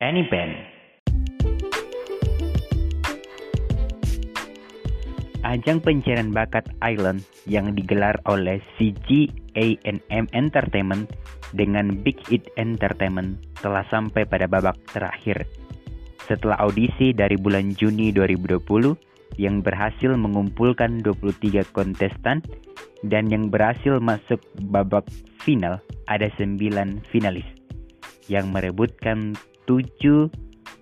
Anypen Ajang pencarian bakat Island yang digelar oleh CG A&M Entertainment dengan Big Hit Entertainment telah sampai pada babak terakhir. Setelah audisi dari bulan Juni 2020 yang berhasil mengumpulkan 23 kontestan dan yang berhasil masuk babak final ada 9 finalis yang merebutkan tujuh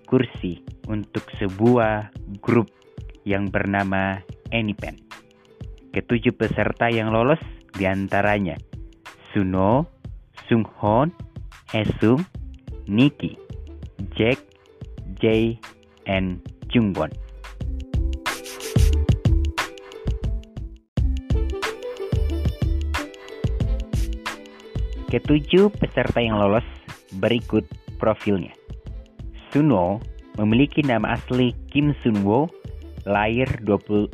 kursi untuk sebuah grup yang bernama Anypen. Ketujuh peserta yang lolos di antaranya Suno, Sunghon, Esung, Niki, Jack, Jay, and Jungwon. Ketujuh peserta yang lolos berikut profilnya. Suno memiliki nama asli Kim Sunwo, lahir 24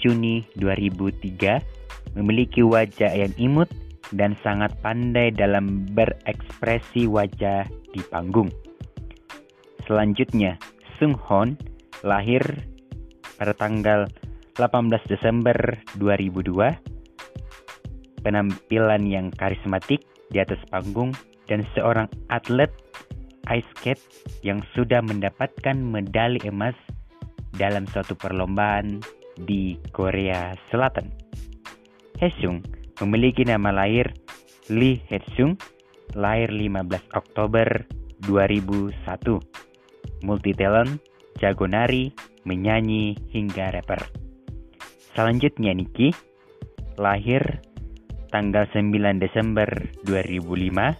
Juni 2003, memiliki wajah yang imut dan sangat pandai dalam berekspresi wajah di panggung. Selanjutnya, Sung Hon lahir pada tanggal 18 Desember 2002. Penampilan yang karismatik di atas panggung dan seorang atlet ice skate yang sudah mendapatkan medali emas dalam suatu perlombaan di Korea Selatan. Hesung memiliki nama lahir Lee Hesung, lahir 15 Oktober 2001. Multi talent, jago nari, menyanyi, hingga rapper. Selanjutnya Niki, lahir tanggal 9 Desember 2005,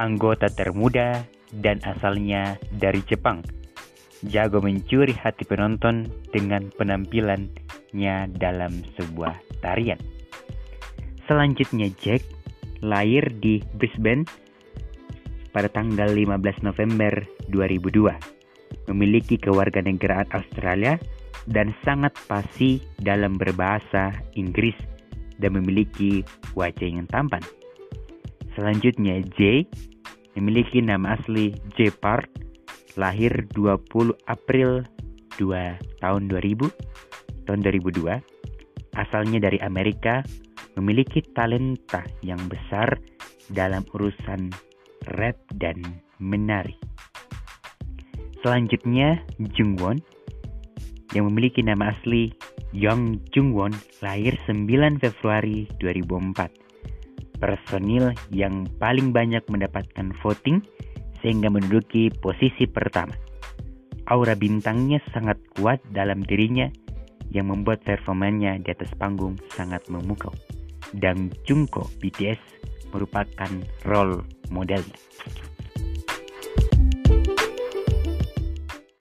anggota termuda dan asalnya dari Jepang. Jago mencuri hati penonton dengan penampilannya dalam sebuah tarian. Selanjutnya Jack lahir di Brisbane pada tanggal 15 November 2002. Memiliki kewarganegaraan Australia dan sangat fasih dalam berbahasa Inggris dan memiliki wajah yang tampan. Selanjutnya Jay memiliki nama asli J. Lahir 20 April 2 tahun 2000, tahun 2002, asalnya dari Amerika, memiliki talenta yang besar dalam urusan rap dan menari. Selanjutnya, Jungwon yang memiliki nama asli Young Jungwon lahir 9 Februari 2004 personil yang paling banyak mendapatkan voting sehingga menduduki posisi pertama. Aura bintangnya sangat kuat dalam dirinya yang membuat performanya di atas panggung sangat memukau. Dan Jungkook BTS merupakan role modelnya.